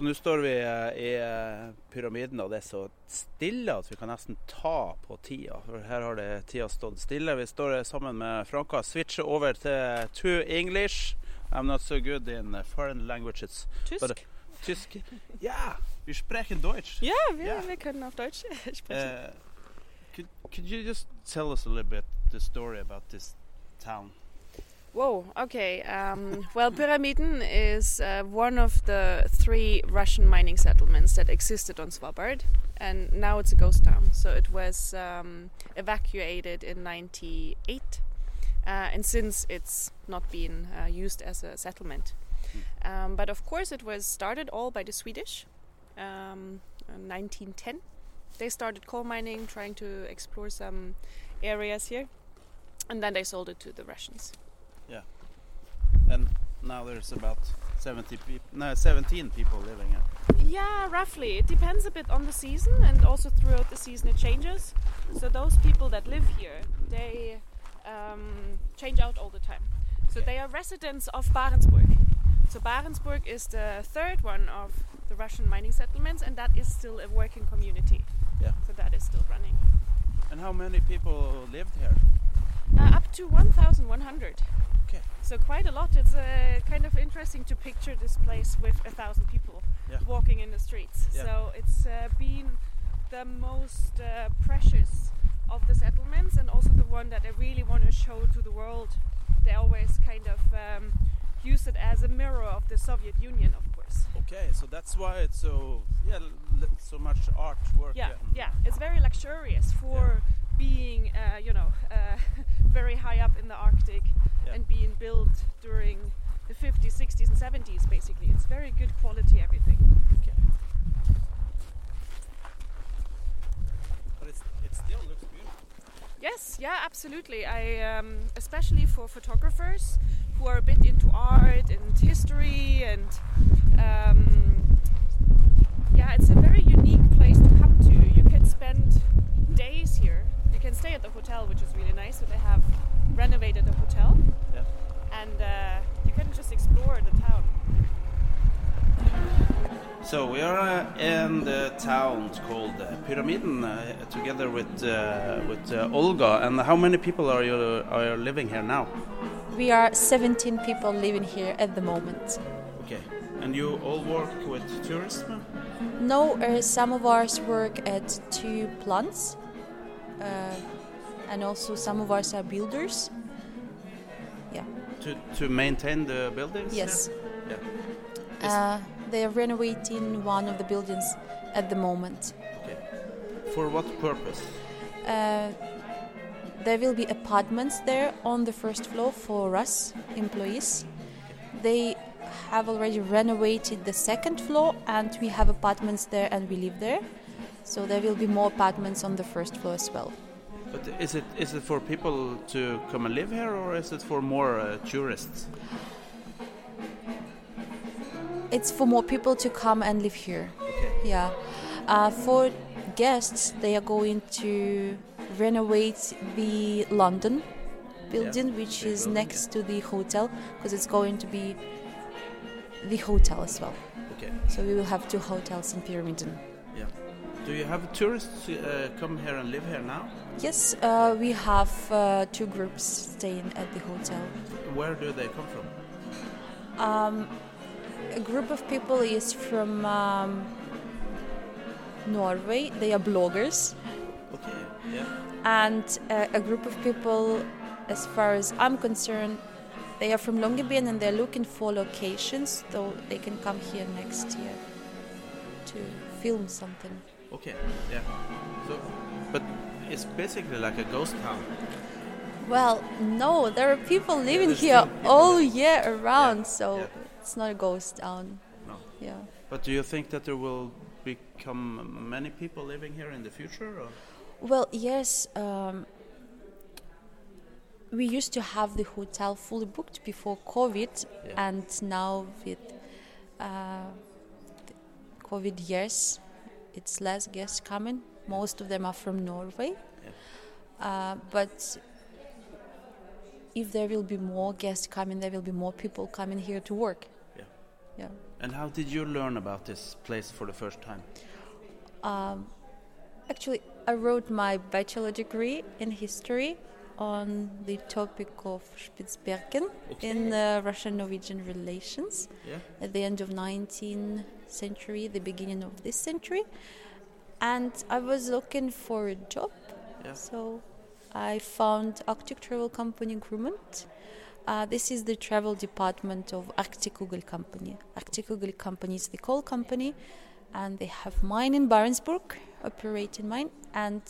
Så nå står vi eh, i eh, pyramiden, og det er så stille at vi kan nesten ta på tida. For her har det tida stått stille. Vi står eh, sammen med Franka. Switcher over til to English. I'm not so good in foreign languages. Tysk? But, Tysk? Ja, wir sprechen Deutsch. Ja, wir, kan wir können auf Deutsch sprechen. Uh, could, could you just tell us a little bit the story about this town? Whoa, okay. Um, well, Pyramiden is uh, one of the three Russian mining settlements that existed on Svalbard, and now it's a ghost town. So it was um, evacuated in 98, uh, and since it's not been uh, used as a settlement. Um, but of course, it was started all by the Swedish um, in 1910. They started coal mining, trying to explore some areas here, and then they sold it to the Russians. Yeah. And now there's about 70 people, no, 17 people living here. Yeah, roughly. It depends a bit on the season, and also throughout the season it changes. So those people that live here, they um, change out all the time. So they are residents of Barentsburg. So Barentsburg is the third one of the Russian mining settlements, and that is still a working community. Yeah. So that is still running. And how many people lived here? Uh, up to 1,100. Okay. So quite a lot. It's uh, kind of interesting to picture this place with a thousand people Yeah. walking in the streets. Yeah. So it's uh, been the most uh, precious of the settlements, and also the one that I really want to show to the world. They always kind of um, use it as a mirror of the Soviet Union, of course. Okay, so that's why it's so yeah, l- so much artwork. Yeah, and- yeah. It's very luxurious for being, uh, you know, uh, very high up in the Arctic Yeah. and being built during the 50s, 60s, and 70s. Basically, it's very good quality everything. Okay. But it's, it still looks beautiful. Yes, yeah, absolutely. I um, especially for photographers who are a bit into art and history and um, yeah, it's a very unique place to come to. You can spend days here. You can stay at the hotel, which is really nice. So they have renovated the. And uh, you can just explore the town. So we are uh, in the town called uh, Pyramiden uh, together with uh, with uh, Olga. And how many people are you are living here now? We are 17 people living here at the moment. Okay. And you all work with tourism? No, uh, some of us work at two plants, uh, and also some of us are builders. Yeah. To, to maintain the buildings? Yes. Yeah. Is- Uh, they are renovating one of the buildings at the moment. okay. For what purpose? Uh, there will be apartments there on the first floor for us employees. They have already renovated the second floor, and we have apartments there, and we live there. So there will be more apartments on the first floor as well. But is it is it for people to come and live here, or is it for more uh, tourists? It's for more people to come and live here. Okay. Yeah. Uh, for guests, they are going to renovate the London building, which is building, next to the hotel, because it's going to be the hotel as well. Okay. So we will have two hotels in Pyramiden. Yeah. Do you have tourists uh, come here and live here now? Yes, uh, we have uh, two groups staying at the hotel. Where do they come from? Um, a group of people is from um, Norway. They are bloggers. Okay. Yeah. and uh, a group of people, as far as I'm concerned, they are from Longyearbyen and they're looking for locations, so they can come here next year to film something. Okay. Yeah. So, but it's basically like a ghost town. Well, no, there are people living here people all there. year around, so yeah. it's not a ghost town. No. Yeah. But do you think that there will become many people living here in the future? Or? Well, yes. Um, we used to have the hotel fully booked before COVID, Yeah. and now with uh, COVID years, it's less guests coming. Most of them are from Norway. Uh, but if there will be more guests coming, there will be more people coming here to work. Yeah. Yeah. And how did you learn about this place for the first time? Um, actually, I wrote my bachelor degree in history on the topic of Spitsbergen in uh, Russian-Norwegian relations Yeah. at the end of 19th century, the beginning of this century, and I was looking for a job. Yeah. So I found Arctic Travel Company Grumant. Uh, this is the travel department of Arktikugol Company. Arktikugol Company is the coal company, and they have mine in Barentsburg, operating mine, and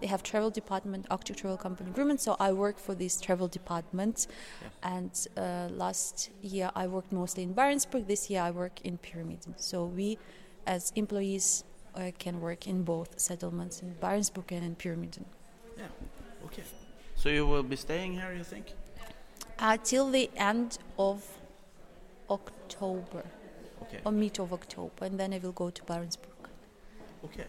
they have travel department, Arctic Travel Company Grumant. So I work for this travel department, and uh, last year I worked mostly in Barentsburg. This year I work in Pyramiden. So we, as employees, uh, can work in both settlements in Barentsburg and in Pyramiden. Yeah. Okay. So you will be staying here, you think? Uh, till the end of October, Okay. or mid of October, and then I will go to Barentsburg. Okay.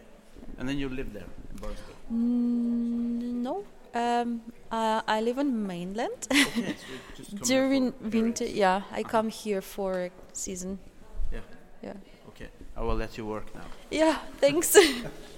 And then you live there in Barentsburg. Mm, no, um, uh, I live on mainland. Okay. so During winter, yeah, I come here for a season. Yeah. Yeah. Okay. I will let you work now. Yeah, thanks.